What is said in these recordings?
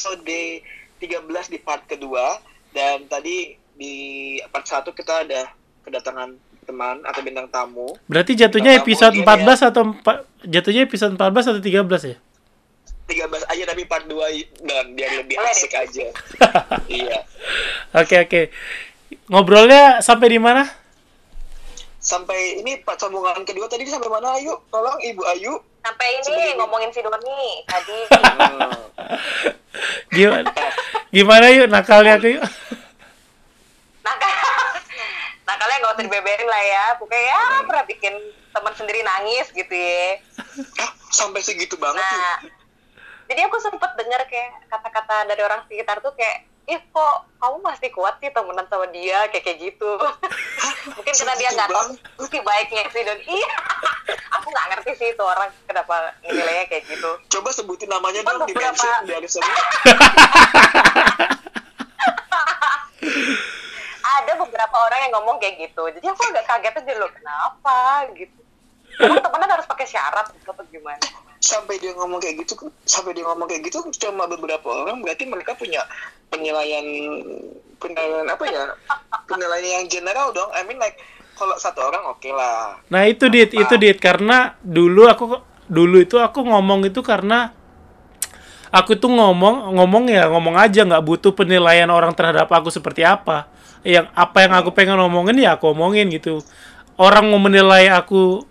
episode 13 di part kedua dan tadi di part 1 kita ada kedatangan teman atau bintang tamu. Berarti jatuhnya Bintang episode tamu dia 14 atau empa- jatuhnya episode 14 atau 13 ya? 13 aja tapi part 2 dan biar lebih asik aja. iya. Oke oke. Ngobrolnya sampai di mana? Sampai ini part sambungan kedua tadi sampai mana Ayu? Tolong Ibu Ayu. Sampai ini Sebenarnya- ngomongin si Doni tadi. Hmm. Gimana? Gimana yuk nakalnya aku yuk? Nakal. Nakalnya nggak usah dibeberin lah ya. Pokoknya ya pernah bikin teman sendiri nangis gitu ya. Sampai segitu banget tuh. Nah, jadi aku sempet denger kayak kata-kata dari orang sekitar tuh kayak, ih kok kamu masih kuat sih temenan sama dia kayak kayak gitu. Mungkin karena dia nggak tahu sisi baiknya sih dan iya. aku nggak ngerti sih itu orang kenapa nilainya kayak gitu. Coba sebutin namanya dong di beberapa- mention biar semua. Ada beberapa orang yang ngomong kayak gitu. Jadi aku agak kaget aja loh kenapa gitu. Emang temenan harus pakai syarat atau gimana? Sampai dia ngomong kayak gitu sampai dia ngomong kayak gitu cuma beberapa orang berarti mereka punya penilaian penilaian apa ya penilaian yang general dong I mean like kalau satu orang oke lah Nah itu dit, itu dit karena dulu aku dulu itu aku ngomong itu karena aku tuh ngomong ngomong ya ngomong aja nggak butuh penilaian orang terhadap aku seperti apa. Yang apa yang aku pengen ngomongin ya aku omongin gitu. Orang mau menilai aku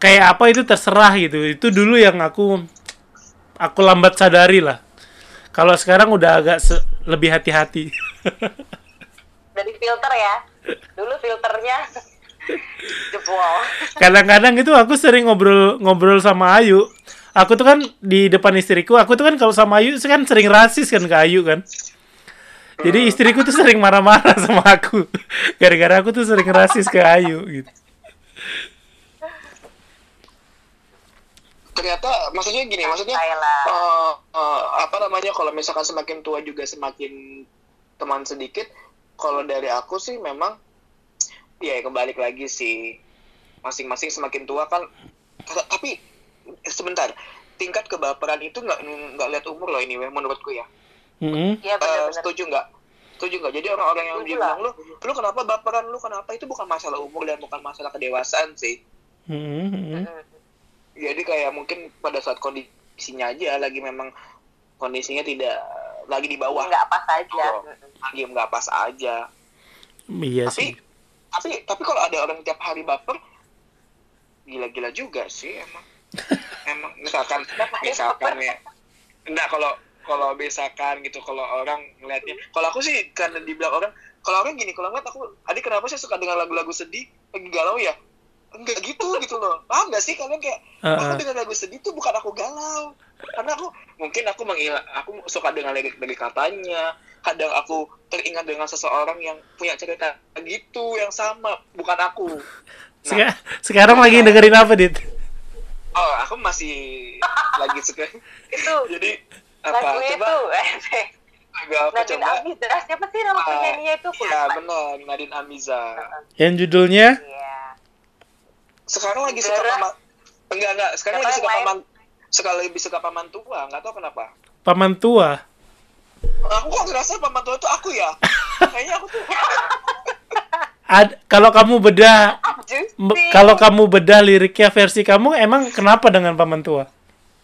kayak apa itu terserah gitu. Itu dulu yang aku aku lambat sadari lah. Kalau sekarang udah agak se- lebih hati-hati. Dari filter ya. Dulu filternya jebol. kadang-kadang itu aku sering ngobrol ngobrol sama Ayu aku tuh kan di depan istriku aku tuh kan kalau sama Ayu kan sering rasis kan ke Ayu kan jadi istriku tuh sering marah-marah sama aku gara-gara aku tuh sering rasis ke Ayu gitu ternyata maksudnya gini maksudnya eh, eh, apa namanya kalau misalkan semakin tua juga semakin teman sedikit kalau dari aku sih memang ya kembali lagi sih. Masing-masing semakin tua kan tapi sebentar tingkat kebaperan itu nggak nggak lihat umur loh ini menurutku ya. Eh, benar-benar. setuju nggak? Setuju nggak? Jadi orang-orang yang dia lah. bilang lu lu kenapa baperan? Lu kenapa? Itu bukan masalah umur dan bukan masalah kedewasaan sih. Mm-mm. Mm. Jadi kayak mungkin pada saat kondisinya aja lagi memang kondisinya tidak lagi di bawah. Nggak pas aja. Lagi nggak pas aja. Iya tapi sih. tapi tapi kalau ada orang tiap hari baper gila-gila juga sih emang. Emang misalkan misalkan ya. Enggak kalau kalau misalkan gitu kalau orang ngeliatnya. Kalau aku sih karena dibilang orang kalau orang gini kalau ngeliat aku adik kenapa sih suka dengan lagu-lagu sedih? Lagi galau ya enggak gitu gitu loh paham gak sih kalian kayak Uh-uh. aku dengan lagu sedih tuh bukan aku galau karena aku mungkin aku mengilah aku suka dengan lirik dari katanya kadang aku teringat dengan seseorang yang punya cerita gitu yang sama bukan aku Seka- sekarang lagi dengerin apa dit oh aku masih lagi suka Itu jadi apa lagu coba itu. lagu apa Nadine coba Amiza. Siapa sih nama Ah, penyanyinya itu? Ya lupa. benar Nadine Amiza yang judulnya Iya. Sekarang lagi suka paman enggak enggak. Sekarang lagi suka main? paman sekali lebih suka paman tua. Nggak tahu kenapa. Paman tua? Aku kok ngerasa paman tua itu aku ya? Kayaknya aku tuh Ad, kalau kamu bedah Juicy. be- kalau kamu bedah liriknya versi kamu emang kenapa dengan paman tua?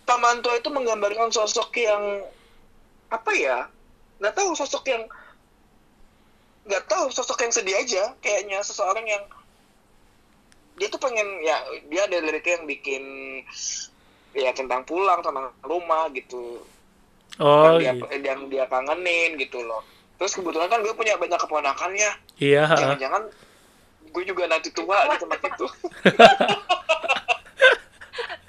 Paman tua itu menggambarkan sosok yang apa ya? Nggak tahu sosok yang nggak tahu sosok yang sedih aja kayaknya seseorang yang dia tuh pengen ya dia ada liriknya yang bikin ya tentang pulang tentang rumah gitu. Oh yang dia yang dia kangenin gitu loh. Terus kebetulan kan gue punya banyak keponakan ya iya jangan-jangan gue juga nanti tua di tempat itu.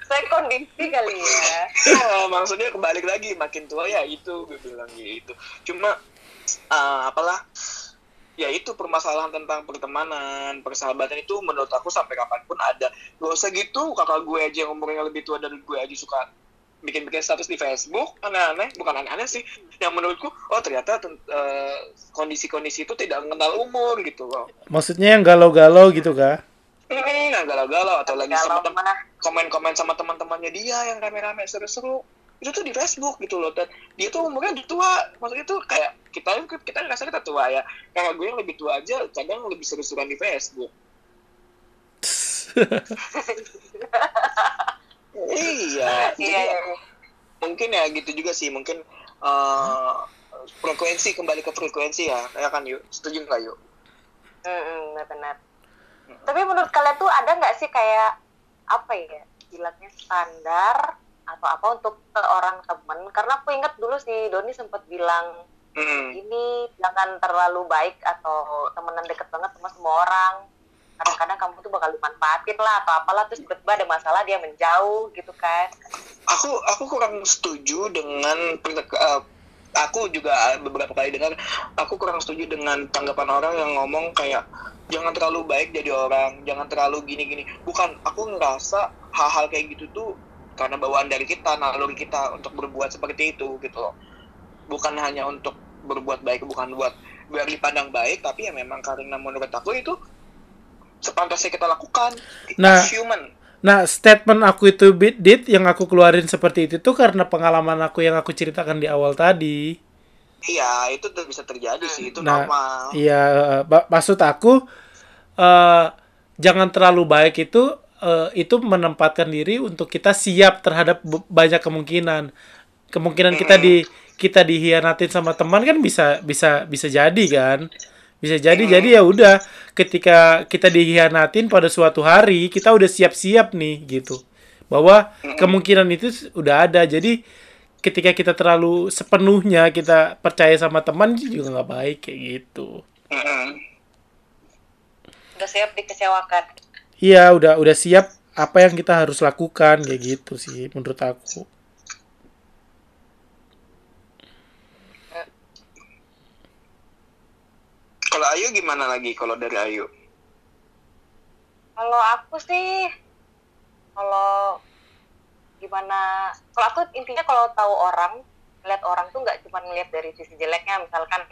Saya kondisi kali ya. Ya, maksudnya kebalik lagi makin tua ya itu gue bilang gitu. Cuma eh, apalah ya itu permasalahan tentang pertemanan persahabatan itu menurut aku sampai kapan pun ada. Gak usah gitu kakak gue aja yang umurnya lebih tua dari gue aja suka bikin-bikin status di Facebook. Aneh-aneh bukan aneh-aneh sih. Yang menurutku oh ternyata eh, kondisi-kondisi itu tidak mengenal umur gitu loh. Maksudnya yang galau-galau gitu kah Hmm, nggak galau-galau atau lagi sama Kalau tem- mah. komen-komen sama teman-temannya dia yang rame-rame seru-seru itu tuh di Facebook gitu loh dan dia tuh umurnya udah tua. Maksudnya tuh kayak kita kita ngerasa kita tua ya. Kayak gue yang lebih tua aja kadang lebih seru-seruan di Facebook. Iya, Iya, iya. mungkin ya gitu juga sih. Mungkin eh, frekuensi kembali ke frekuensi ya. Ya kan yuk. Setuju nggak yuk? Mm-mm, benar. Tapi menurut kalian tuh ada nggak sih kayak apa ya bilangnya standar atau apa untuk ke orang temen? Karena aku inget dulu si Doni sempat bilang Mm-mm. ini jangan terlalu baik atau temenan deket banget sama semua orang. Kadang-kadang kamu tuh bakal dimanfaatin lah atau apalah terus tiba-tiba ada masalah dia menjauh gitu kan. aku aku kurang setuju dengan eh, aku juga beberapa kali dengar aku kurang setuju dengan tanggapan orang yang ngomong kayak jangan terlalu baik jadi orang jangan terlalu gini-gini bukan aku ngerasa hal-hal kayak gitu tuh karena bawaan dari kita naluri kita untuk berbuat seperti itu gitu loh bukan hanya untuk berbuat baik bukan buat biar dipandang baik tapi ya memang karena menurut aku itu sepantasnya kita lakukan Nah. It's human Nah, statement aku itu bit dit yang aku keluarin seperti itu tuh karena pengalaman aku yang aku ceritakan di awal tadi. iya itu tuh bisa terjadi sih itu Nah, normal Iya, eh, ba- maksud aku eh jangan terlalu baik itu eh, itu menempatkan diri untuk kita siap terhadap banyak kemungkinan. Kemungkinan kita di kita dihianatin sama teman kan bisa bisa bisa jadi kan. Bisa jadi jadi ya udah ketika kita dihianatin pada suatu hari kita udah siap-siap nih gitu. Bahwa kemungkinan itu udah ada. Jadi ketika kita terlalu sepenuhnya kita percaya sama teman juga nggak baik kayak gitu. Udah siap dikecewakan. Iya, udah udah siap apa yang kita harus lakukan kayak gitu sih menurut aku. Kalau Ayu gimana lagi kalau dari Ayu? Kalau aku sih, kalau gimana? Kalau aku intinya kalau tahu orang, lihat orang tuh nggak cuma ngeliat dari sisi jeleknya. Misalkan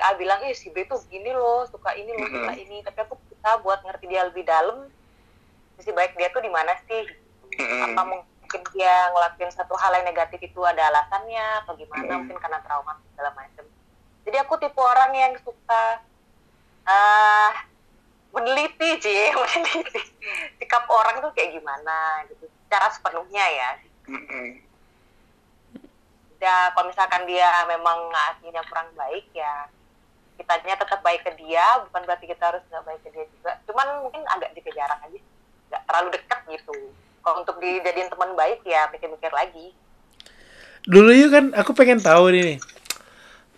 A bilang, eh si B tuh gini loh, suka ini loh, suka ini. Tapi aku bisa buat ngerti dia lebih dalam. Sisi baik dia tuh di mana sih? Apa mungkin dia ngelakuin satu hal yang negatif itu ada alasannya atau gimana? Mungkin karena trauma segala macam. Jadi aku tipe orang yang suka ah meneliti sih meneliti sikap orang tuh kayak gimana gitu secara sepenuhnya ya ya kalau misalkan dia memang aslinya kurang baik ya kitanya tetap baik ke dia bukan berarti kita harus nggak baik ke dia juga cuman mungkin agak jaga jarak aja nggak terlalu dekat gitu kalau untuk dijadiin teman baik ya mikir-mikir lagi Dulu yuk kan aku pengen tahu nih.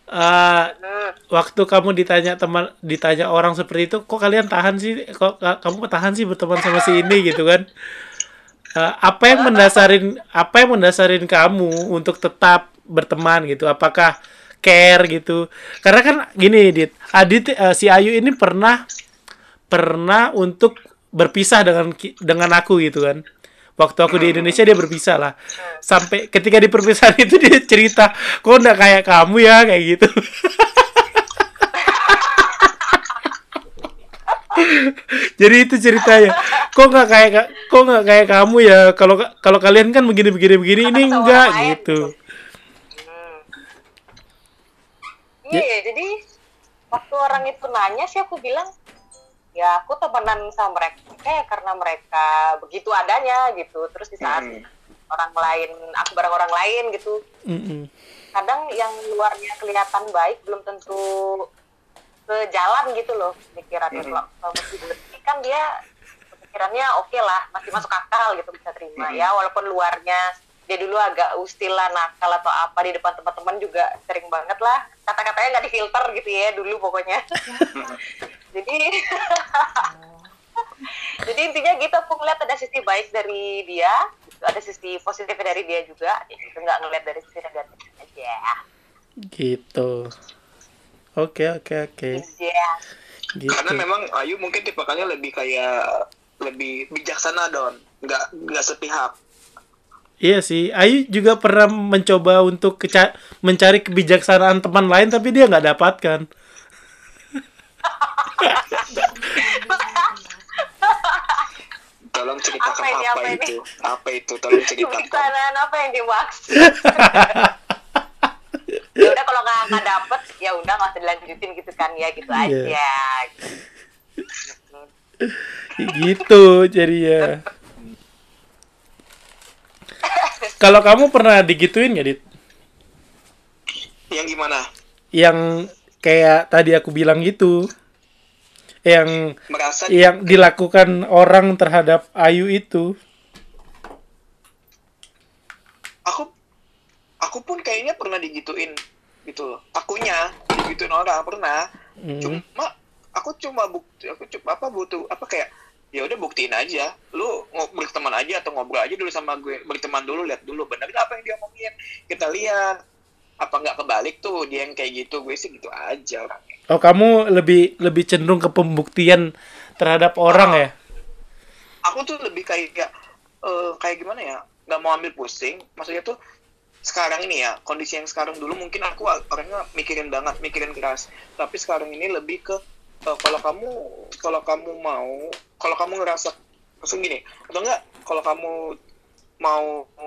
eh, hmm, waktu kamu ditanya teman ditanya orang seperti itu, kok kalian tahan sih? Kok ka- kamu tahan sih berteman sama si ini gitu kan? Eh, apa yang mendasarin apa yang mendasarin kamu untuk tetap berteman gitu? Apakah care gitu? Karena kan gini, Dit. Adit eh, si Ayu ini pernah pernah untuk berpisah dengan dengan aku gitu kan. Waktu aku di Indonesia dia berpisah lah. Sampai ketika di perpisahan itu dia cerita, kok nggak kayak kamu ya kayak gitu. Jadi itu ceritanya. Kok nggak kayak kok nggak kayak kamu ya? Kalau kalau kalian kan begini begini begini ini enggak lain gitu. hmm. Iya ya, jadi waktu orang itu nanya sih aku bilang ya aku temenan sama mereka ya karena mereka begitu adanya gitu terus di saat Mm. orang lain aku bareng orang lain gitu Mm-mm. kadang yang luarnya kelihatan baik belum tentu sejalan gitu loh pikirannya Mhm. kalau kalau masih kan dia pikirannya oke lah masih masuk akal gitu bisa terima Mhm. ya walaupun luarnya dia dulu agak ustil lah nakal atau apa di depan teman-teman juga sering banget lah kata-katanya nggak difilter gitu ya dulu pokoknya jadi jadi intinya gitu aku ngeliat ada sisi baik dari dia gitu. ada sisi positif dari dia juga gitu nggak ngeliat dari sisi negatif aja Gitu. Oke oke oke. Iya. Gitu. Karena memang Ayu mungkin tipikalnya lebih kayak lebih bijaksana don, nggak nggak sepihak. Iya sih, Ayu juga pernah mencoba untuk keca- mencari kebijaksanaan teman lain tapi dia nggak dapatkan. Tolong ceritakan Apa ini, apa, apa ini? itu apa itu tolong ceritakan Kebiasaan apa yang dimaksud? ya udah kalau nggak nggak dapet ya udah nggak usah dilanjutin gitu kan ya gitu Iya. aja. gitu jadinya kalau kamu pernah digituin nggak dit? Yang gimana? Yang kayak tadi aku bilang gitu. Yang merasa yang dilakukan orang terhadap Ayu itu. Aku aku pun kayaknya pernah digituin gitu loh. Akunya digituin orang pernah. Hmm. cuma aku cuma bukti aku cuma apa butuh apa kayak ya udah buktiin aja. Lu berteman aja atau ngobrol aja dulu sama gue. Berteman dulu lihat dulu bener nggak apa yang dia omongin. Kita lihat. Apa nggak kebalik tuh dia yang kayak gitu? Gue sih gitu aja orangnya. Oh kamu lebih lebih cenderung ke pembuktian terhadap orang ya? Aku tuh lebih kayak eh, kayak gimana ya? Nggak mau ambil pusing. Maksudnya tuh sekarang ini ya kondisi yang sekarang dulu mungkin aku orangnya mikirin banget mikirin keras. Tapi sekarang ini lebih ke eh, kalau kamu kalau kamu mau kalau kamu ngerasa langsung gini atau enggak kalau kamu mau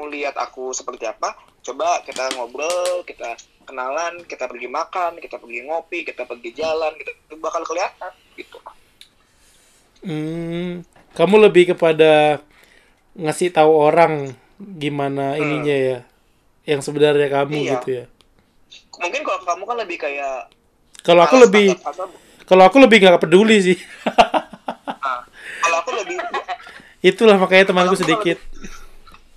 lihat aku seperti apa coba kita ngobrol kita kenalan kita pergi makan kita pergi ngopi kita pergi jalan gitu bakal kelihatan gitu Hmm, kamu lebih kepada ngasih tahu orang gimana Hmm. ininya ya, yang sebenarnya kamu Iya. gitu ya. mungkin kalau kamu kan lebih kayak Kalau aku lebih, atau- kalau aku lebih nggak peduli sih. Ah, kalau aku lebih Itulah makanya temanku sedikit.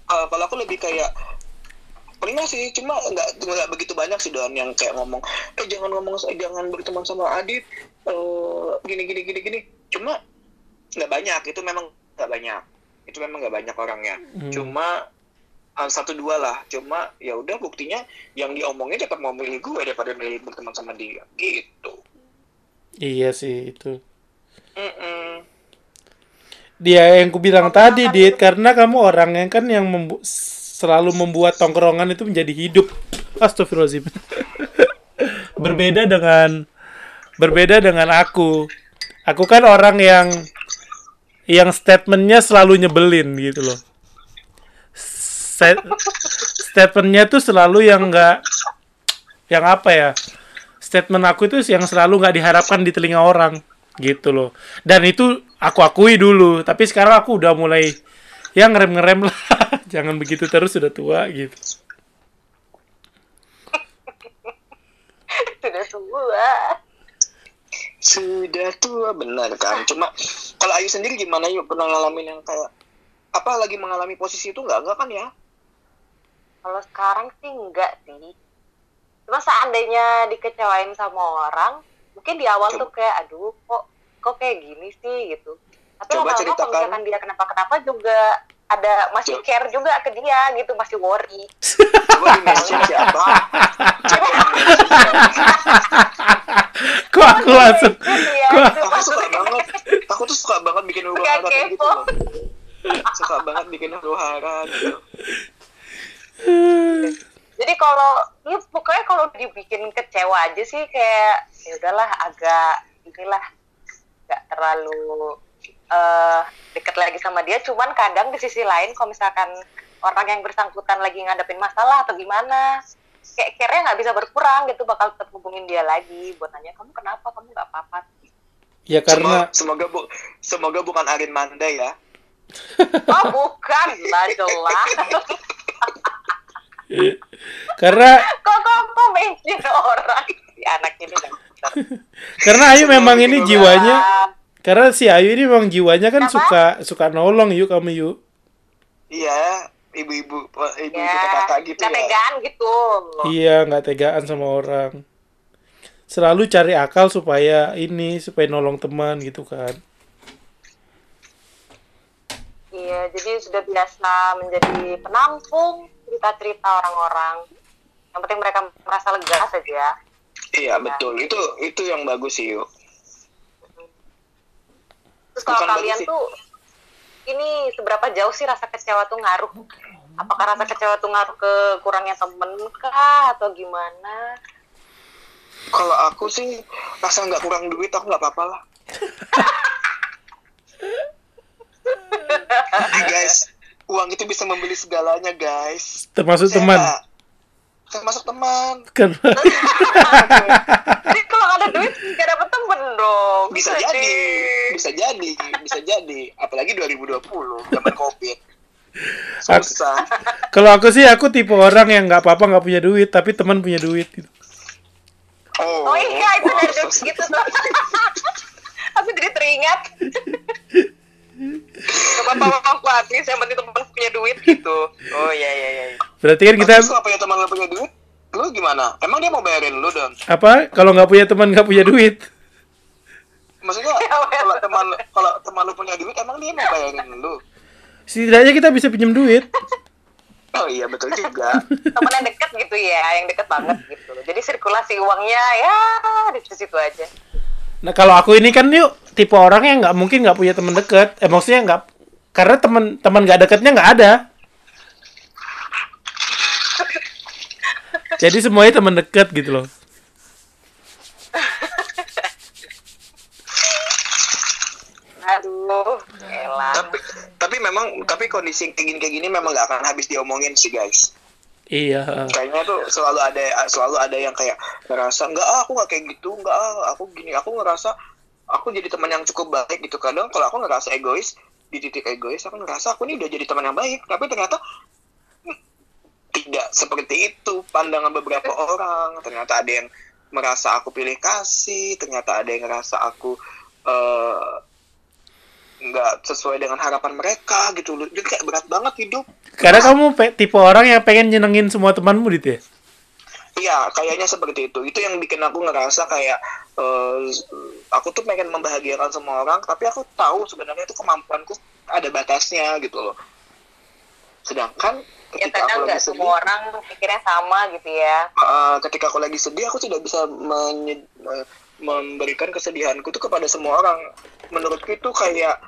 uh, kalau aku lebih kayak pernah sih cuma nggak nggak begitu banyak sih don yang kayak ngomong eh jangan ngomong jangan berteman sama Adit eh, gini gini gini gini cuma nggak banyak itu memang nggak banyak itu memang nggak banyak orangnya Hmm. cuma uh, satu dua lah cuma ya udah buktinya yang diomongin tetap mau milih gue daripada milih berteman sama dia gitu Iya sih itu. Mm-mm. Dia yang ku bilang tadi, Dit, karena kamu orang yang kan yang membu- selalu membuat tongkrongan itu menjadi hidup. Astagfirullahaladzim. berbeda dengan berbeda dengan aku. Aku kan orang yang yang statementnya selalu nyebelin gitu loh. Set- statementnya tuh selalu yang enggak yang apa ya? Statement aku itu yang selalu nggak diharapkan di telinga orang gitu loh. Dan itu aku akui dulu, tapi sekarang aku udah mulai ya ngerem-ngerem lah. Jangan begitu terus sudah tua gitu. Sudah tua. Sudah tua benar kan. Cuma kalau Ayu sendiri gimana yuk pernah ngalamin yang kayak apa lagi mengalami posisi itu nggak enggak kan ya? Kalau sekarang sih enggak sih. Cuma seandainya dikecewain sama orang, mungkin di awal tuh kayak aduh kok kok kayak gini sih gitu. Tapi Coba lama-lama kalau misalkan dia kenapa-kenapa juga ada masih Coba. care juga ke dia gitu, masih worry. Coba di mention siapa? Coba? Kok aku langsung Iya, kok gitu. Aku suka banget. Aku tuh suka banget bikin huru hara Suka kayak gitu. loh. Suka banget bikin huru hara gitu. Jadi kalau ya pokoknya kalau dibikin kecewa aja sih kayak ya udahlah agak inilah nggak terlalu eh deket lagi sama dia. Cuman kadang di sisi lain kalau misalkan orang yang bersangkutan lagi ngadepin masalah atau gimana, kayak care nggak bisa berkurang gitu bakal tetap hubungin dia lagi buat nanya kamu kenapa kamu nggak apa-apa. ya karena Semoga, semoga bu, semoga bukan Arin Manda ya. Oh bukan lah jelas. karena kok kok kok mention orang si anak ini karena Ayu memang ini jiwanya karena si Ayu ini memang jiwanya kan Apa? suka suka nolong yuk kamu yuk. Iya, ibu-ibu ibu-ibu ya, kakak gitu nggak ya. tegaan gitu. Iya, nggak tegaan sama orang. Selalu cari akal supaya ini, supaya nolong teman gitu kan. Iya, jadi sudah biasa menjadi penampung cerita-cerita orang-orang. Yang penting mereka merasa lega saja. Iya betul. Itu itu yang bagus sih yuk. Terus kalau Bukan kalian tuh ini seberapa jauh sih rasa kecewa tuh ngaruh? Apakah rasa kecewa tuh ngaruh ke kurangnya temen kah atau gimana? Kalau aku sih rasa nggak kurang duit aku nggak apa-apa lah. guys uang itu bisa membeli segalanya guys Termasuk Saya teman. nggak- termasuk teman Kan Jadi kalau ada duit nggak dapet temen dong. bisa Sedih. jadi bisa jadi bisa jadi apalagi 2020 zaman covid susah kalau aku sih aku tipe orang yang nggak apa-apa nggak punya duit, tapi teman punya duit gitu. Oh iya itu dari jokes gitu tuh. Aku jadi teringat. Apa-apa Pak, Atis, yang penting temen punya duit gitu. Oh iya iya iya. Berarti kan kita kalau punya teman punya duit lu gimana emang dia mau bayarin lu dong apa kalau nggak punya teman nggak punya duit? maksudnya kalau teman kalau teman lu punya duit emang dia mau bayarin lu Setidaknya kita bisa pinjam duit. oh iya betul juga Temen yang deket gitu ya, yang deket banget gitu. Jadi sirkulasi uangnya ya di situ aja. Nah kalau aku ini kan yuk tipe orang yang nggak mungkin nggak punya teman dekat. Eh maksudnya nggak karena teman teman nggak dekatnya nggak ada. Jadi semuanya teman dekat gitu loh. Aduh, elah. tapi tapi memang tapi kondisi kayak gini kayak gini memang gak akan habis diomongin sih guys Iya. kayaknya tuh selalu ada selalu ada yang kayak ngerasa enggak ah, aku nggak kayak gitu enggak ah, aku gini. Aku ngerasa aku jadi teman yang cukup baik gitu. Kadang kalau aku ngerasa egois di titik egois aku ngerasa aku ini udah jadi teman yang baik. Tapi ternyata hmm, tidak seperti itu. Pandangan beberapa orang ternyata ada yang merasa aku pilih kasih ternyata ada yang ngerasa aku eh, nggak sesuai dengan harapan mereka gitu loh jadi kayak berat banget hidup Karena kamu pe- tipe orang yang pengen nyenengin semua temanmu gitu ya. Iya, kayaknya seperti itu. Itu yang bikin aku ngerasa kayak eh, aku tuh pengen membahagiakan semua orang, tapi aku tahu sebenarnya itu kemampuanku ada batasnya gitu loh. Sedangkan Ya ketika aku kadang lagi nggak sedih, semua orang pikirnya sama gitu ya. eh, ketika aku lagi sedih, aku tidak bisa menye- me- memberikan kesedihanku tuh kepada semua orang. Menurutku itu kayak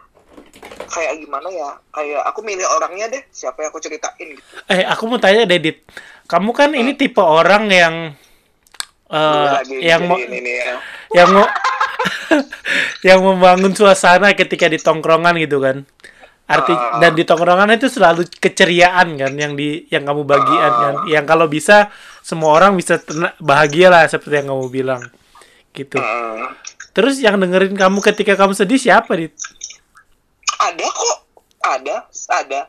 kayak gimana ya? Kayak aku milih orangnya deh, siapa yang aku ceritain gitu. Eh aku mau tanya Dedit, kamu kan ini tipe orang yang eh, Lagi yang mau ya. yang mau yang membangun suasana ketika di tongkrongan gitu kan. Arti Ah. dan di tongkrongan itu selalu keceriaan kan yang di yang kamu bagian kan. Yang kalau bisa semua orang bisa bahagia lah seperti yang kamu bilang. Gitu. Eh, Terus yang dengerin kamu ketika kamu sedih siapa dit? ada kok, ada, ada.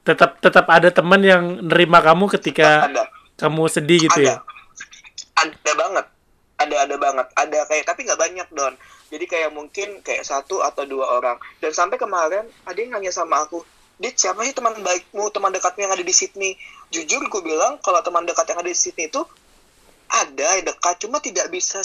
Tetap tetap ada teman yang nerima kamu ketika ada. kamu sedih gitu ada ya. ada. Banget. Ada ada banget. Ada kayak tapi nggak banyak don. Jadi kayak mungkin kayak satu atau dua orang. Dan sampai kemarin ada yang nanya sama aku Dit siapa sih teman baikmu teman dekatmu yang ada di Sydney? Jujur gue bilang kalau teman dekat yang ada di Sydney itu ada dekat cuma tidak bisa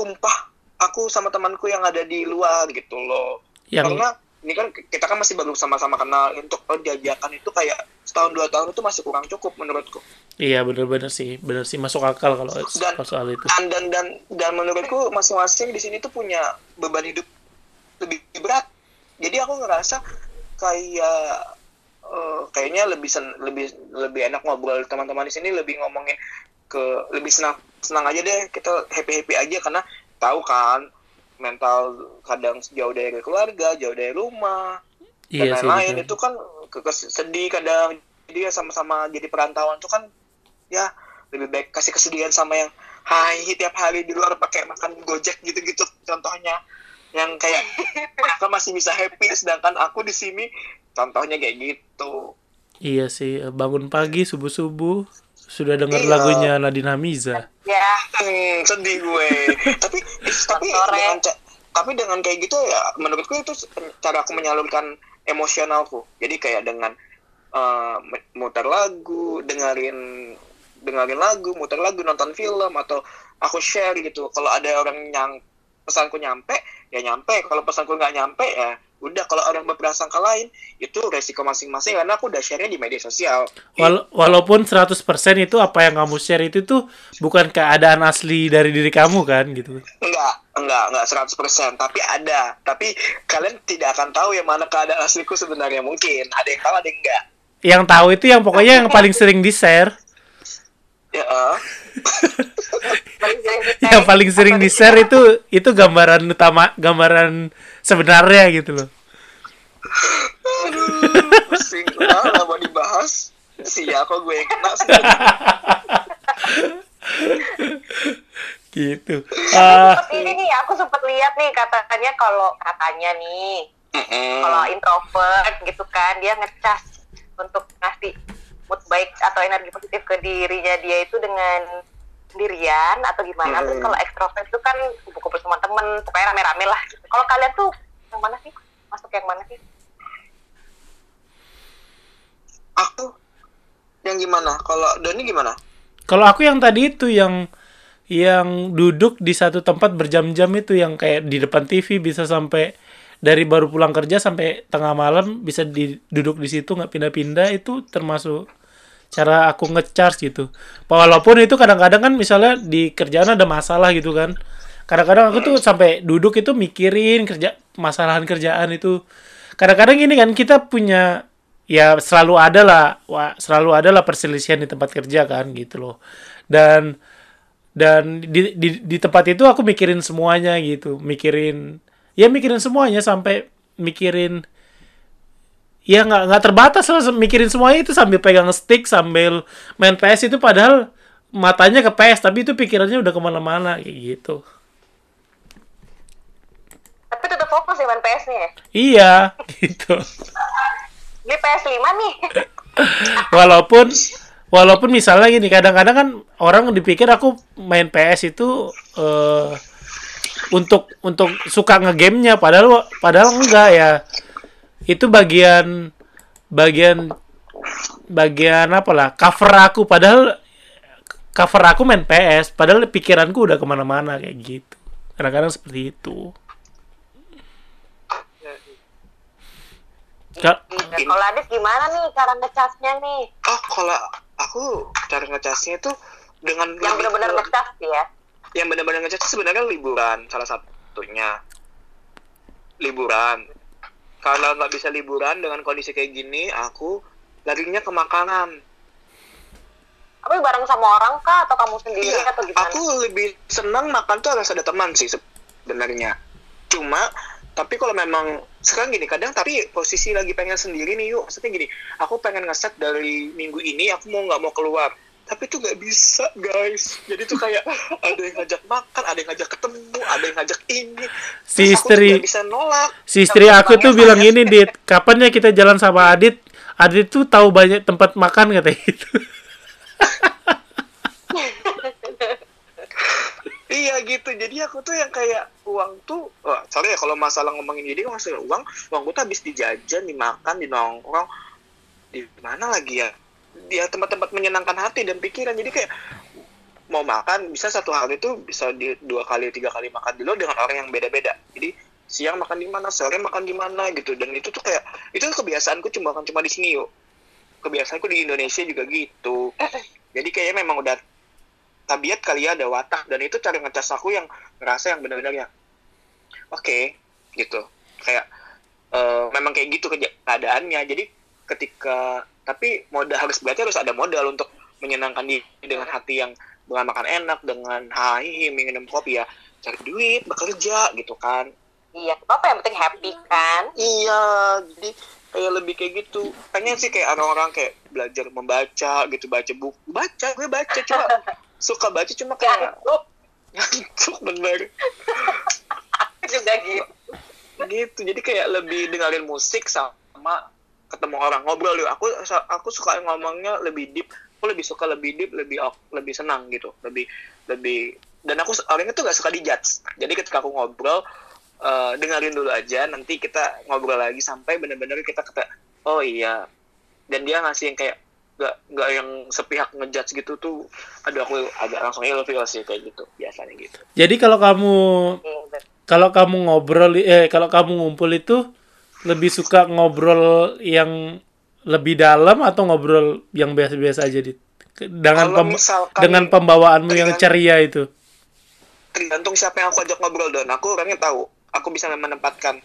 setumpah aku sama temanku yang ada di luar gitu loh. Yang karena ini kan kita kan masih baru sama-sama kenal untuk penjajakan itu kayak setahun dua tahun itu masih kurang cukup menurutku. Iya bener-bener sih, bener sih masuk akal kalau Dan- soal itu. dan dan dan dan menurutku masing-masing di sini tuh punya beban hidup lebih berat. Jadi aku ngerasa kayak eh, kayaknya lebih sen, lebih lebih enak ngobrol teman-teman di sini lebih ngomongin ke lebih senang senang aja deh kita happy happy aja karena tahu kan mental kadang jauh dari keluarga jauh dari rumah dan Iya sih. lain-lain itu kan sedih kadang jadi ya sama-sama jadi perantauan itu kan ya lebih baik kasih kesedihan sama yang hai tiap hari di luar pakai makan gojek gitu-gitu contohnya. Yang kayak mereka masih bisa happy sedangkan aku di sini contohnya kayak gitu. Iya sih, bangun pagi subuh-subuh sudah dengar Iya. lagunya Nadine Hamiza. Ya, hmm, sedih gue tapi tapi Sore. dengan tapi dengan kayak gitu ya menurutku itu cara aku menyalurkan emosionalku jadi kayak dengan eh, muter lagu dengerin dengerin lagu muter lagu nonton film atau aku share gitu kalau ada orang yang pesanku nyampe ya nyampe kalau pesanku nggak nyampe ya udah kalau orang berprasangka lain itu resiko masing-masing karena aku udah share di media sosial Wal- walaupun 100% itu apa yang kamu share itu tuh bukan keadaan asli dari diri kamu kan gitu. Enggak, enggak, enggak 100%, tapi ada. Tapi kalian tidak akan tahu yang mana keadaan asliku sebenarnya mungkin. Ada yang tahu, ada yang enggak. Yang tahu itu yang pokoknya yang paling sering di-share. Ya, eh. Paling sering di yang paling sering di-share itu itu gambaran utama gambaran sebenarnya gitu loh. Aduh, pusing. Udah mau dibahas. Sia kok gue yang kena gitu ah Sempet ini nih, aku sempat lihat nih katanya kalau katanya nih, kalau introvert gitu kan, dia ngecas untuk ngasih mood baik atau energi positif ke dirinya dia itu dengan sendirian atau gimana. Terus Hmm. kalau ekstrovert itu kan kumpul-kumpul sama temen, pokoknya rame-rame lah. Gitu. Kalau kalian tuh yang mana sih? Masuk yang mana sih? Aku yang gimana? Kalau Doni gimana? kalau aku yang tadi itu yang yang duduk di satu tempat berjam-jam itu yang kayak di depan TV bisa sampai dari baru pulang kerja sampai tengah malam bisa duduk di situ nggak pindah-pindah itu termasuk cara aku ngecharge gitu. Walaupun itu kadang-kadang kan misalnya di kerjaan ada masalah gitu kan. Kadang-kadang aku tuh sampai duduk itu mikirin kerja masalahan kerjaan itu. Kadang-kadang ini kan kita punya ya selalu ada lah wah, selalu ada lah perselisihan di tempat kerja kan gitu loh. Dan dan di, di, di tempat itu aku mikirin semuanya gitu mikirin ya mikirin semuanya sampai mikirin ya nggak nggak terbatas lah mikirin semuanya itu sambil pegang stick sambil main PS itu padahal matanya ke PS tapi itu pikirannya udah ke mana-mana kayak gitu Tapi tetap fokus ya main PS nih ya. iya gitu Beli PS5 nih. walaupun walaupun misalnya gini kadang-kadang kan orang dipikir aku main PS itu eh, untuk untuk suka ngegamenya padahal padahal enggak ya itu bagian bagian bagian apa lah cover aku. Padahal cover aku main PS padahal pikiranku udah ke mana-mana kayak gitu. Kadang-kadang seperti itu. Ka- Nah, kalau Adit gimana nih cara ngecasnya nih? Oh, kalau aku cara ngecasnya itu dengan Yang benar-benar ngecas ya. yang benar-benar ngecas sebenarnya liburan salah satunya. Liburan kalau nggak bisa liburan dengan kondisi kayak gini aku larinya ke makanan Tapi bareng sama orang kah? Atau kamu sendiri iya atau gimana? aku lebih senang makan tuh harus ada teman sih sebenarnya. Cuma tapi kalau memang sekarang gini kadang tapi posisi lagi pengen sendiri nih yuk. Maksudnya gini aku pengen ngeset dari minggu ini aku mau nggak mau keluar tapi itu nggak bisa guys. Jadi tuh kayak ada yang ngajak makan ada yang ngajak ketemu ada yang ngajak ini. Si istri- bisa nolak. Si istri aku tuh bilang ini, Dit, kapan ya kita jalan sama Adit? Adit tuh tahu banyak tempat makan katanya gitu. Iya gitu, jadi aku tuh yang kayak uang tuh, wah, sorry ya kalau masalah ngomongin jadi kalau masalah uang, uang tuh habis di jajan, dimakan, di nongkrong, di mana lagi ya? Dia tempat-tempat menyenangkan hati dan pikiran, jadi kayak mau makan bisa satu hari itu bisa di dua kali tiga kali makan di luar dengan orang yang beda-beda. Jadi siang makan di mana, sore makan di mana gitu, dan itu tuh kayak itu kebiasaanku cuma kan cuma di sini yuk. Kebiasaanku di Indonesia juga gitu. Jadi kayaknya memang udah tabiat kali ya ada watak dan itu cara ngecas aku yang ngerasa yang benar-benar ya oke gitu kayak eh, memang kayak gitu keadaannya jadi ketika tapi modal harus berarti harus ada modal untuk menyenangkan diri dengan hati yang dengan makan enak dengan hai minum kopi ya. Cari duit bekerja gitu kan. Iya, apa yang penting happy kan? iya jadi kayak lebih kayak gitu. Pengen sih kayak orang-orang kayak belajar membaca gitu baca buku baca gue baca cuma suka baca cuma kayak Ngantuk. Ngantuk bener. Juga gitu. gitu jadi kayak lebih dengerin musik sama ketemu orang ngobrol yuk. Aku aku suka ngomongnya lebih deep. Aku lebih suka lebih deep lebih lebih senang gitu. Lebih lebih dan aku orangnya tuh gak suka dijudge. Jadi ketika aku ngobrol eh, dengerin dulu aja nanti kita ngobrol lagi sampai bener-bener kita kata oh iya. Dan dia ngasih yang kayak gak nggak yang sepihak ngejudge gitu tuh aduh aku agak langsung ilfeel sih kayak gitu biasanya gitu. Jadi kalau kamu Iya, kalau kamu ngobrol eh kalau kamu ngumpul itu lebih suka ngobrol yang lebih dalam atau ngobrol yang biasa-biasa aja Dit? Dengan pem- dengan pembawaanmu yang ceria itu. tergantung siapa yang aku ajak ngobrol dan aku orangnya tahu aku bisa menempatkan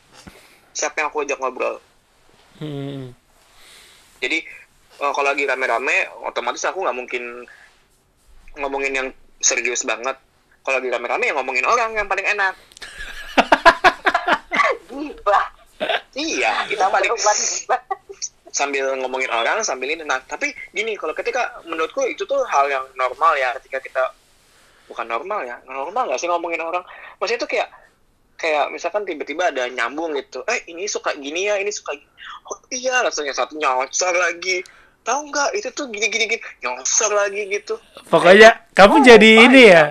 siapa yang aku ajak ngobrol Hmm. jadi eh, kalau lagi rame-rame otomatis aku nggak mungkin ngomongin yang serius banget kalau lagi rame-rame ya ngomongin orang yang paling enak Gibah. Iya kita gibah. sambil ngomongin orang sambil ini. Nah tapi gini kalau ketika menurutku itu tuh hal yang normal ya ketika kita bukan normal ya normal nggak sih ngomongin orang? Maksudnya itu kayak kayak misalkan tiba-tiba ada nyambung gitu. Eh ini suka gini ya ini suka gini. Oh iya rasanya satu nyosor lagi. Tahu nggak itu tuh gini gini gini. Nyosor lagi gitu. Pokoknya kamu Oh, jadi ini ya.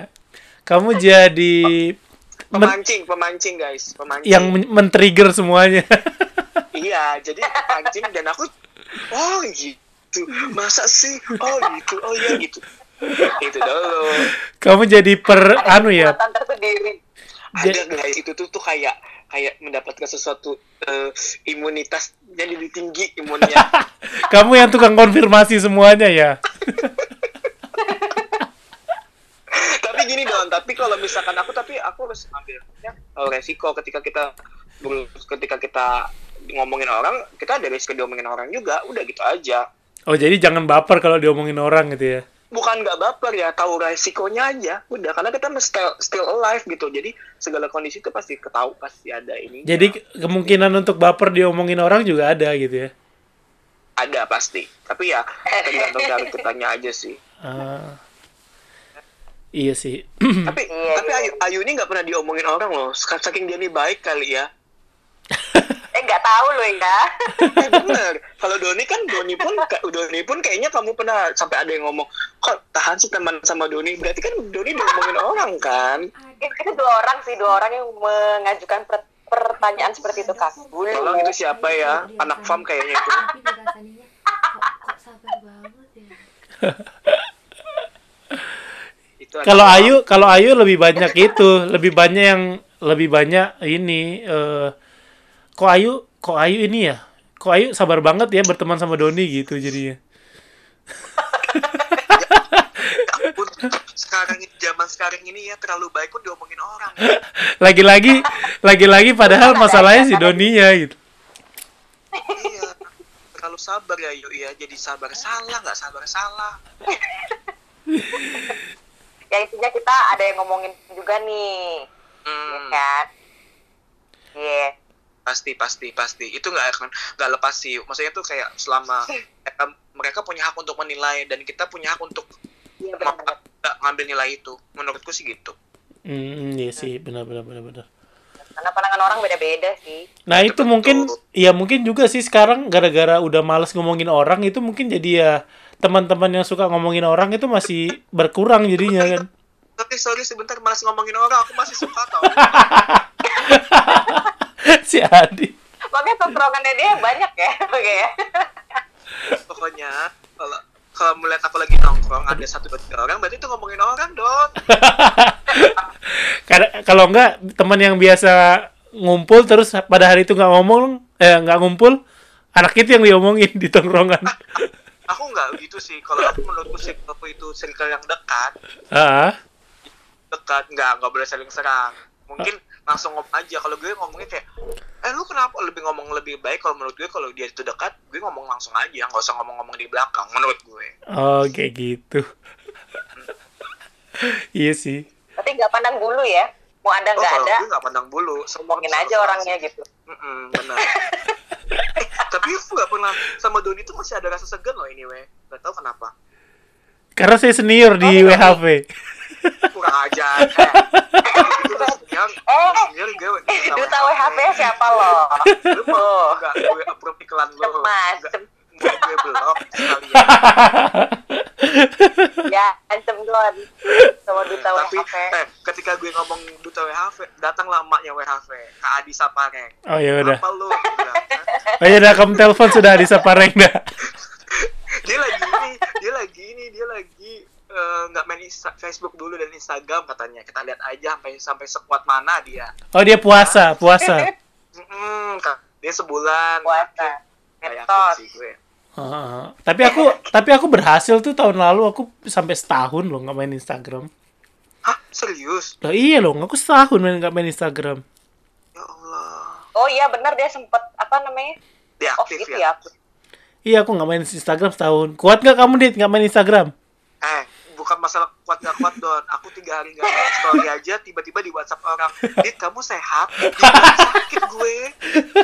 Kamu jadi pemancing pemancing guys pemancing yang men- men-trigger semuanya. iya jadi pancing dan aku oh gitu masa sih oh gitu oh iya gitu itu dulu kamu jadi per anu ya. Tersendiri. ada guys itu tuh tuh kayak kayak mendapatkan sesuatu eh, imunitas jadi lebih tinggi imunnya Kamu yang tukang konfirmasi semuanya ya. tapi gini dong tapi kalau misalkan aku tapi aku harus ambil ya, eh, resiko ketika kita ketika kita ngomongin orang kita ada resiko diomongin orang juga udah gitu aja Oh, jadi jangan baper kalau diomongin orang gitu ya. bukan nggak baper ya tahu resikonya aja udah karena kita mesti still, still alive gitu jadi segala kondisi itu pasti ketahu pasti ada ini Jadi ke- kemungkinan untuk baper diomongin orang juga ada gitu ya. ada pasti tapi ya tergantung dari kitanya aja sih Ah. Iya sih. tapi Iya, tapi iya. Ayu, Ayu ini nggak pernah diomongin orang loh saking dia ini baik kali ya Eh nggak tahu loh ya. eh bener kalau Doni kan Doni pun Doni pun kayaknya kamu pernah sampai ada yang ngomong kok tahan sih teman sama Doni berarti kan Doni diomongin orang kan Itu dua orang sih, dua orang yang mengajukan per- pertanyaan seperti itu kak. tolong itu siapa ya anak farm kayaknya itu tapi dirasaninya kok, kok sabar banget ya itu Kalau. Ayu, kalau Ayu lebih banyak itu, lebih banyak yang lebih banyak ini eh kok Ayu, kok Ayu ini ya? Kok Ayu sabar banget ya berteman sama Doni gitu jadinya. sekarang ini zaman sekarang ini ya terlalu baik pun diomongin orang Lagi-lagi lagi-lagi padahal masalahnya si Doninya gitu. iya terlalu sabar ya yuk ya jadi sabar salah nggak sabar salah Ya intinya kita ada yang ngomongin juga nih, ya hmm, kan? Iya. pasti pasti pasti itu nggak akan nggak lepas sih maksudnya tuh kayak selama mereka, mereka punya hak untuk menilai dan kita punya hak untuk nggak ngambil nilai itu menurutku sih gitu Hmm, iya sih, benar benar benar benar. Karena pandangan orang beda-beda sih. Nah, itu Betul. mungkin ya mungkin juga sih sekarang gara-gara udah males ngomongin orang itu mungkin jadi ya teman-teman yang suka ngomongin orang itu masih berkurang jadinya kan. tapi sorry sebentar malas ngomongin orang aku masih suka tau si Adi. Makanya tongkrongannya dia banyak ya, oke ya. pokoknya kalau kalau melihat aku lagi nongkrong ada satu dua tiga orang berarti itu ngomongin orang dong Karena kalau enggak teman yang biasa ngumpul terus pada hari itu nggak ngomong eh nggak ngumpul anak itu yang diomongin di tongkrongan. aku nggak gitu sih. Kalau aku menurutku circle itu circle yang dekat. Ah, dekat nggak nggak boleh saling serang. Mungkin langsung ngomong aja. Kalau gue ngomongnya kayak eh lu kenapa? Lebih ngomong lebih baik kalau menurut gue kalau dia itu dekat gue ngomong langsung aja. Nggak usah ngomong-ngomong di belakang menurut gue. Oh kayak gitu. iya sih. Tapi nggak pandang bulu ya. Mau ada oh nggak kalau ada, gue nggak pandang bulu. Ngomongin aja orangnya gitu. Mm-mm, benar. eh, tapi aku nggak pernah sama Doni tuh masih ada rasa segan loh ini weh nggak tahu kenapa. Karena saya senior di Oh, WHV. kurang ajar eh, udah senior Eh, senior gue gue duta WHP siapa lo? lu mau nggak gue approve iklan lo Cemas, Gue blok sekalian ya, ancem doang sama duta tapi eh ketika gue ngomong duta WHV datanglah emaknya WHV Kak Adi Sapareng Oh ya udah. apa lu Dia bilang, "Hah? Oh ya udah kamu telepon sudah di Sapareng dah. dia lagi ini dia lagi ini dia lagi eh, nggak main Insta- Facebook dulu dan Instagram katanya kita lihat aja sampai sampai sekuat mana dia Oh dia puasa, puasa. Mm, dia sebulan Puasa. Kayak Ngetos. sih gue Ah, tapi aku tapi aku berhasil tuh tahun lalu aku sampai setahun loh nggak main Instagram. hah serius Loh iya loh, aku setahun main nggak main Instagram. ya Allah Oh iya benar dia sempet apa namanya? dia Off aktif gitu ya ya. Iya aku nggak main Instagram setahun. Kuat nggak kamu dit nggak main Instagram? eh bukan masalah kuat gak kuat don aku tiga hari nggak main story aja tiba-tiba di WhatsApp orang dit kamu sehat dibilang sakit gue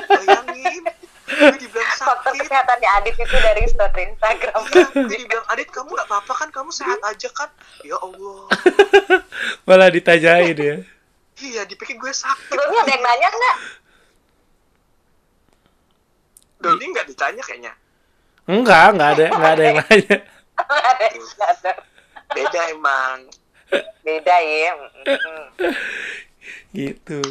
bayangin gue dibilang sakit faktor kesehatannya Adit itu dari story Instagram. Jadi bilang, Adit kamu gak apa-apa kan? Kamu sehat aja kan? Ya Allah. Malah ditanyain ya. Iya, dipikir gue sakit. Sebelumnya ada yang nanya nggak? Doni nggak ditanya kayaknya. Enggak, enggak ada, enggak ada yang nanya. Nggak ada, nggak ada. Beda emang. Beda ya. Gitu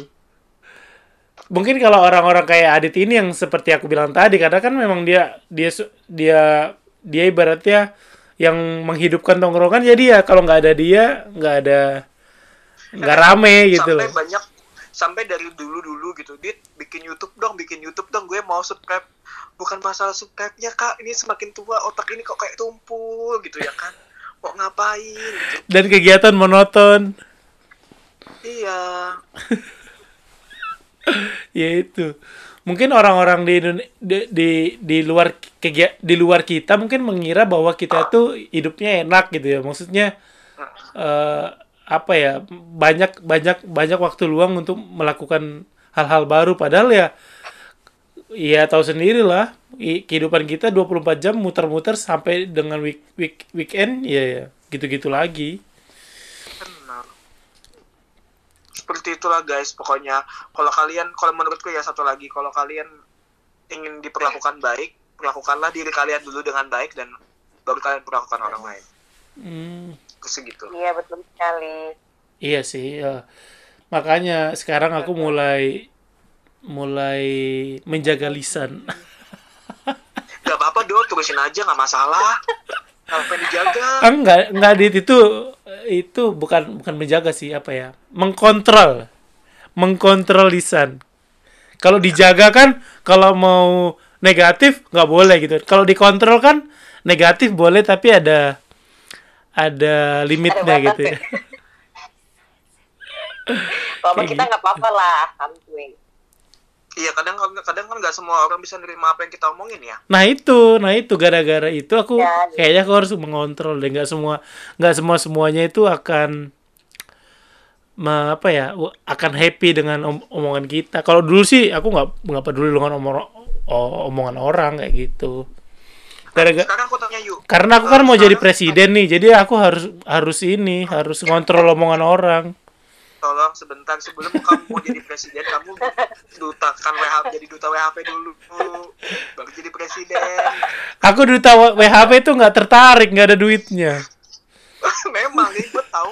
mungkin kalau orang-orang kayak Adit ini yang seperti aku bilang tadi karena kan memang dia dia dia dia ibaratnya yang menghidupkan tongkrongan jadi ya kalau nggak ada dia nggak ada nggak rame gitu sampai loh. banyak sampai dari dulu dulu gitu dit bikin YouTube dong bikin YouTube dong gue mau subscribe. Bukan masalah subscribe-nya kak ini semakin tua otak ini kok kayak tumpul gitu ya kan? Mau ngapain gitu? Dan kegiatan monoton. Iya ya itu. Mungkin orang-orang di, di di di luar kegia- di luar kita mungkin mengira bahwa kita tuh hidupnya enak gitu ya. Maksudnya eh, apa ya banyak banyak banyak waktu luang untuk melakukan hal-hal baru. Padahal ya ya tahu sendiri lah kehidupan kita 24 jam muter-muter sampai dengan week, week weekend ya, ya gitu-gitu lagi benar seperti itulah guys pokoknya kalau kalian kalau menurutku ya satu lagi kalau kalian ingin diperlakukan baik perlakukanlah diri kalian dulu dengan baik dan baru kalian perlakukan orang lain Hmm. segitu Iya betul sekali. Iya sih, ya. makanya sekarang aku mulai mulai menjaga lisan. Gak apa-apa dong, tulisin aja nggak masalah. Apa dijaga? Enggak, enggak dit itu itu bukan bukan menjaga sih apa ya? Mengkontrol. Mengkontrol lisan. Kalau dijaga kan kalau mau negatif nggak boleh gitu. Kalau dikontrol kan negatif boleh tapi ada ada limitnya Ada gitu ya. kita gitu. nggak apa-apa lah. Iya, kadang kadang kan nggak semua orang bisa nerima apa yang kita omongin ya. Nah itu, nah itu gara-gara itu aku Ya, kayaknya aku harus mengontrol deh nggak semua nggak semua semuanya itu akan me- apa ya akan happy dengan om- omongan kita. Kalau dulu sih aku nggak nggak peduli dengan omong o- omongan orang kayak gitu. Gara-gara Sekarang aku tanya yuk. karena aku kan mau jadi presiden nih, jadi aku harus harus ini harus ngontrol omongan orang. Tolong sebentar sebelum kamu mau jadi presiden, kamu dutakan WHP jadi duta WHP dulu, baru jadi presiden. Aku duta WHP itu nggak tertarik, nggak ada duitnya. Memang ribet tahu.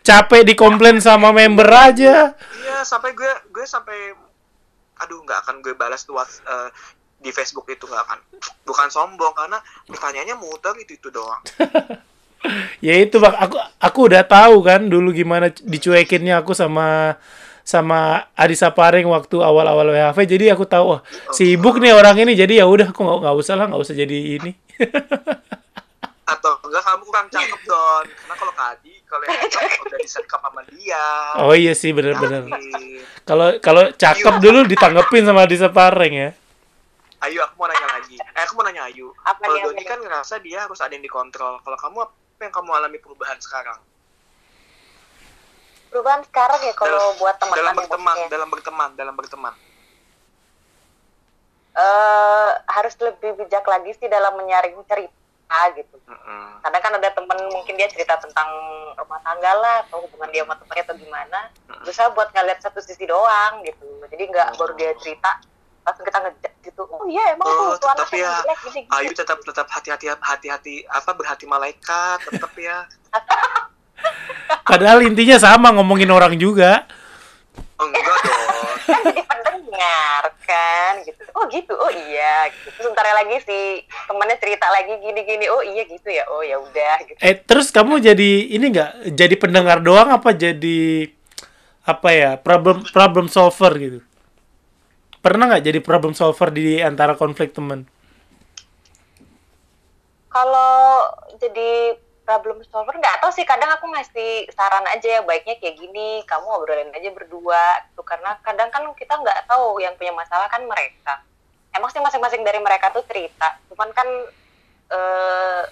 Capek dikomplain sama member aja. Iya, sampai gue gue sampai aduh nggak akan gue balas tuh eh, di Facebook itu nggak akan. Bukan sombong karena pertanyaannya muter itu itu doang. Ya itu bang, aku aku udah tahu kan dulu gimana dicuekinnya aku sama sama Adi Saparing waktu awal-awal WHV. Jadi aku tahu, wah sibuk nih orang ini. Jadi ya udah, aku nggak nggak usah lah, nggak usah jadi ini. Atau enggak kamu kurang cakep Don. Karena kalau Kadi kalau yang cakep udah disekap sama dia. oh iya sih, bener-bener. Yakin. Kalau kalau cakep dulu ditanggepin sama Adi Saparing ya. Ayu, aku mau nanya lagi. Eh, aku mau nanya Ayu. Kalau Doni kan ngerasa dia harus ada yang dikontrol. Kalau kamu apa yang kamu alami perubahan sekarang? Perubahan sekarang ya kalau buat teman dalam berteman, dalam berteman, dalam berteman. eh harus lebih bijak lagi sih dalam menyaring cerita gitu. Mm-mm. Kadang kan ada temen mungkin dia cerita tentang rumah tangga lah atau hubungan dia sama temannya atau gimana. Berusaha buat ngeliat satu sisi doang gitu. Jadi nggak baru dia cerita langsung kita ngejat gitu. Oh iya emang Oh, tuh tetap ya. emang jelek gini gini. Ayu tetap tetap hati-hati hati-hati apa berhati malaikat tetap ya. Padahal intinya sama ngomongin orang juga. Oh, enggak dong. kan jadi pendengar kan gitu oh gitu oh iya gitu terus sebentar lagi si temennya cerita lagi gini gini oh iya gitu ya oh ya udah gitu Eh terus kamu jadi ini nggak jadi pendengar doang apa jadi apa ya problem problem solver gitu? Pernah nggak jadi problem solver di antara konflik teman? kalau jadi problem solver nggak tahu sih. Kadang aku ngasih saran aja ya baiknya kayak gini kamu obrolin aja berdua tuh karena kadang kan kita nggak tahu yang punya masalah kan mereka. Emang sih masing-masing dari mereka tuh cerita. Cuman kan eh,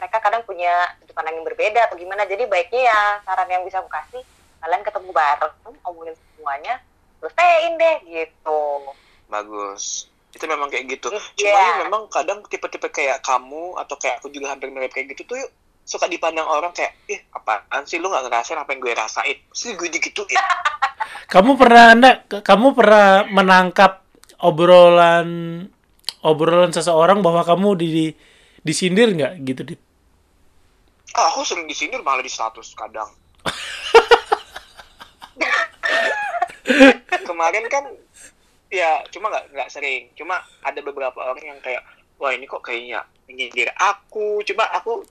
mereka kadang punya sudut pandang yang berbeda atau gimana. Jadi baiknya ya saran yang bisa aku kasih kalian ketemu bareng omongin semuanya selesaiin deh gitu. Bagus. itu memang kayak gitu. Iya. cuma yuk memang kadang tipe-tipe kayak kamu atau kayak aku juga hampir mirip kayak gitu tuh yuk suka dipandang orang kayak ih apaan sih lu nggak ngerasain apa yang gue rasain? Sih gue digituin. Kamu pernah anda kamu pernah menangkap obrolan obrolan seseorang bahwa kamu di, di disindir nggak? Gitu di ah, aku sering disindir malah di status kadang kemarin kan ya cuma nggak nggak sering. Cuma ada beberapa orang yang kayak wah ini kok kayaknya nyindir aku. Cuma aku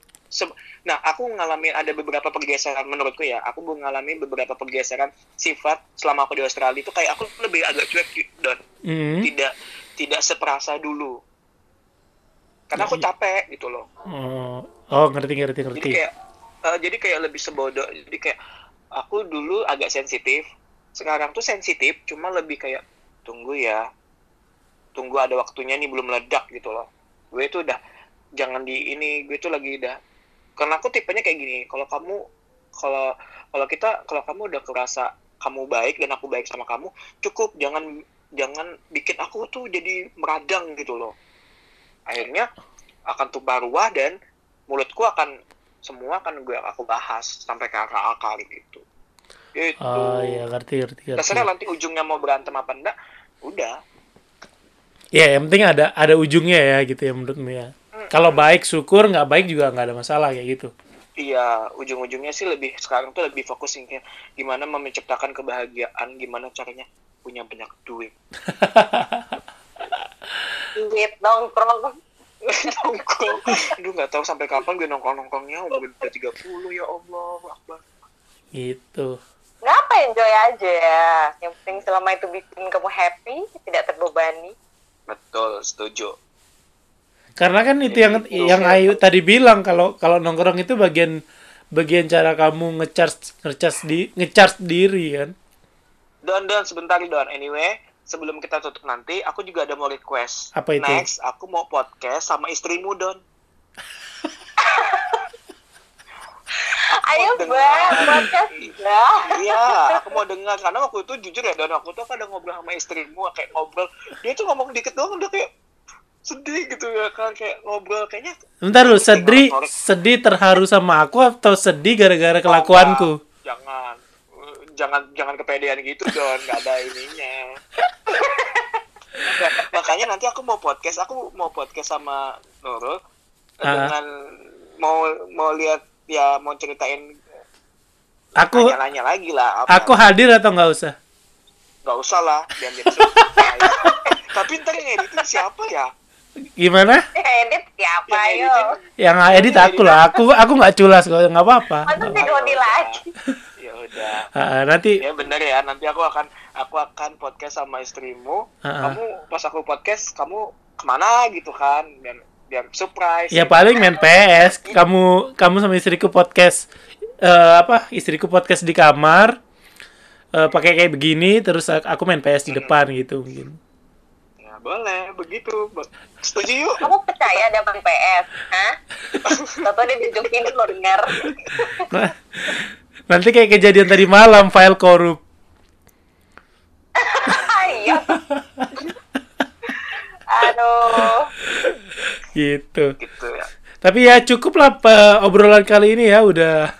nah aku ngalamin ada beberapa pergeseran menurutku ya aku mengalami beberapa pergeseran sifat selama aku di Australia itu kayak aku lebih agak cuek dan Hmm. tidak tidak seperasa dulu. Karena aku capek gitu loh. Oh, oh ngerti ngerti jadi ngerti. kayak eh, jadi kayak lebih sebodoh. Jadi kayak aku dulu agak sensitif sekarang tuh sensitif cuma lebih kayak tunggu ya. Tunggu ada waktunya nih belum meledak gitu loh. Gue tuh udah jangan di ini gue tuh lagi udah karena aku tipenya kayak gini kalau kamu kalau kalau kita kalau kamu udah kerasa kamu baik dan aku baik sama kamu cukup jangan jangan bikin aku tuh jadi meradang gitu loh. Akhirnya akan tumpah ruah dan mulutku akan semua akan gue aku bahas sampai ke akar-akar gitu itu Oh iya ngerti ngerti ngerti. terserah nanti ujungnya mau berantem apa enggak udah Ya yang penting ada ada ujungnya ya gitu ya menurutmu ya. Kalau baik syukur nggak baik juga nggak ada masalah kayak gitu. iya ujung-ujungnya sih lebih sekarang tuh lebih fokus yang gimana menciptakan kebahagiaan gimana caranya punya banyak duit duit nongkrong nongkrong aduh nggak tahu sampai kapan gue nongkrong nongkrongnya udah 30 ya Allah Akbar Gitu. Ngapa enjoy aja yang penting selama itu bikin kamu happy tidak terbebani betul setuju Karena kan itu yang Gitu. yang Ayu tadi bilang kalau kalau nongkrong itu bagian bagian cara kamu ngecharge ngecharge di ngecharge diri kan. Don Don sebentar Don anyway sebelum kita tutup nanti aku juga ada mau request Apa itu? next aku mau podcast sama istrimu Don ayo dengar. bang podcast ya Iya, aku mau dengar. Karena waktu itu jujur ya dan aku tuh kadang ngobrol sama istrimu kayak ngobrol. Dia tuh ngomong dikit doang udah kayak sedih gitu ya kan kayak ngobrol. Kayaknya Bentar lu sedih sedih terharu sama aku atau sedih gara-gara kelakuanku? jangan. Jangan jangan kepedean gitu don. Nggak ada ininya. Nah, makanya nanti aku mau podcast aku mau podcast sama Nurul Ah. dengan mau mau lihat ya mau ceritain Aku nanya-nanya lagi lah apa. aku hadir atau nggak usah? nggak usah lah biar jadi surprise. tapi ntar yang editing siapa ya Gimana? edit siapa yang yo Yang edit aku lah. Aku aku nggak culas kok nggak apa-apa. masa si Doni lagi ya udah Ah, nanti ya bener ya nanti aku akan aku akan podcast sama istrimu Ah, ah. kamu pas aku podcast kamu ke mana gitu kan dan biar surprise ya paling main PS. Kamu kamu sama istriku podcast eh, apa? Istriku podcast di kamar. eh, pakai kayak begini terus aku main PS di depan gitu mungkin. ya boleh begitu Be- setuju yuk kamu percaya ada main PS hah Tahu dia tunjukin lo denger Nah, nanti kayak kejadian tadi malam file korup. iya aduh gitu. gitu ya. Tapi ya cukup lah pe- obrolan kali ini ya udah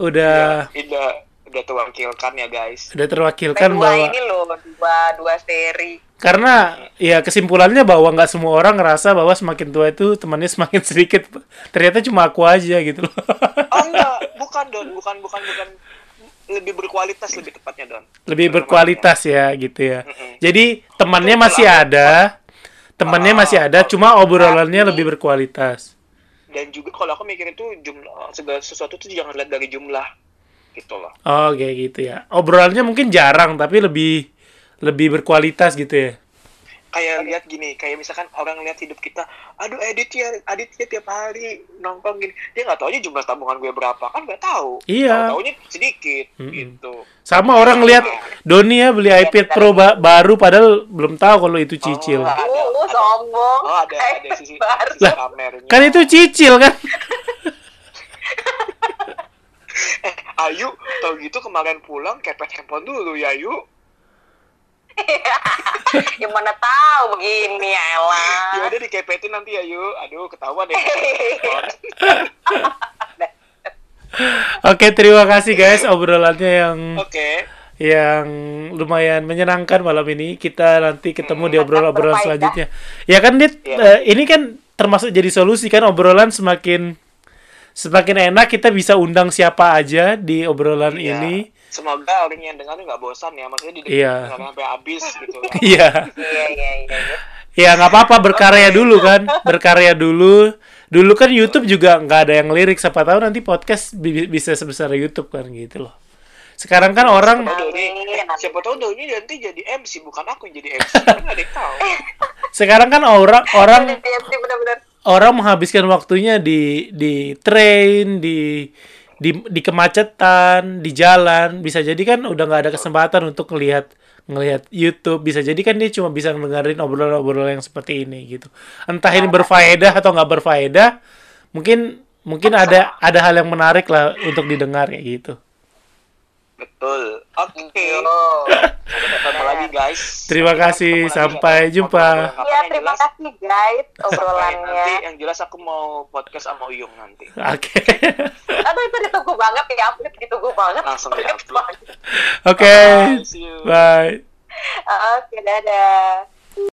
udah ya, udah udah terwakilkan ya guys. Udah terwakilkan dua bahwa ini loh dua dua seri. Karena ya kesimpulannya bahwa nggak semua orang ngerasa bahwa semakin tua itu temannya semakin sedikit. Ternyata cuma aku aja gitu loh. oh enggak. Bukan don. Bukan bukan bukan. Lebih berkualitas lebih tepatnya don. Lebih berkualitas ya gitu ya. Mm-mm. Jadi temannya masih ada, temannya masih ada, cuma obrolannya lebih berkualitas. dan juga kalau aku mikir itu jumlah segala sesuatu tuh jangan lihat dari jumlah gitu loh Oh kayak gitu ya. Obrolannya mungkin jarang tapi lebih lebih berkualitas gitu ya. Kayak lihat gini kayak misalkan orang lihat hidup kita aduh edit ya edit ya tiap hari nongkrong gini dia nggak taunya jumlah tabungan gue berapa kan nggak tahu Iya. taunya sedikit Mm-mm. gitu Sama orang lihat Doni ya beli iPad Pro ba- baru padahal belum tahu kalau itu cicil. Oh, ada, ada. sombong oh ada ada sisi, pamernya Kan itu cicil kan? eh Ayu tau gitu kemarin pulang kepet handphone dulu ya Ayu ya mana tahu begini ya ya elah udah dikepetin nanti ya yuk aduh ketahuan deh Oke, terima kasih guys obrolannya yang oke yang lumayan menyenangkan malam ini. Kita nanti ketemu di obrolan-obrolan berfaedah. selanjutnya. Ya kan, Dit? Iya. Eh, ini kan termasuk jadi solusi kan obrolan semakin semakin enak kita bisa undang siapa aja di obrolan Iya. ini. Semoga orang yang dengar nggak bosan ya maksudnya di Iya. sampai habis gitu Iya. iya iya iya iya. Ya nggak apa-apa berkarya dulu kan, berkarya dulu. Dulu kan YouTube juga nggak ada yang lirik. Siapa tahu nanti podcast bi- bisa sebesar YouTube kan gitu loh. Sekarang kan orang Siapa tahu Doni, Doni nanti jadi MC bukan aku yang jadi MC kan nggak ada yang tahu sekarang kan orang orang orang menghabiskan waktunya di di train, di di di kemacetan, di jalan. Bisa jadi kan udah nggak ada kesempatan untuk ngelihat ngelihat YouTube. Bisa jadi kan dia cuma bisa dengerin obrolan-obrolan yang seperti ini gitu. Entah ini berfaedah atau nggak berfaedah, mungkin mungkin ada ada hal yang menarik lah untuk didengar ya gitu. Betul oke Yo. sampai ketemu lagi guys Terima kasih, sampai jumpa. Iya terima jelas? kasih guys obrolannya nanti yang jelas aku mau podcast sama Uyung nanti Oke. aduh itu ditunggu banget ya ampun ditunggu banget Langsung di-upload. Oke. Bye, see you. Bye. oke dadah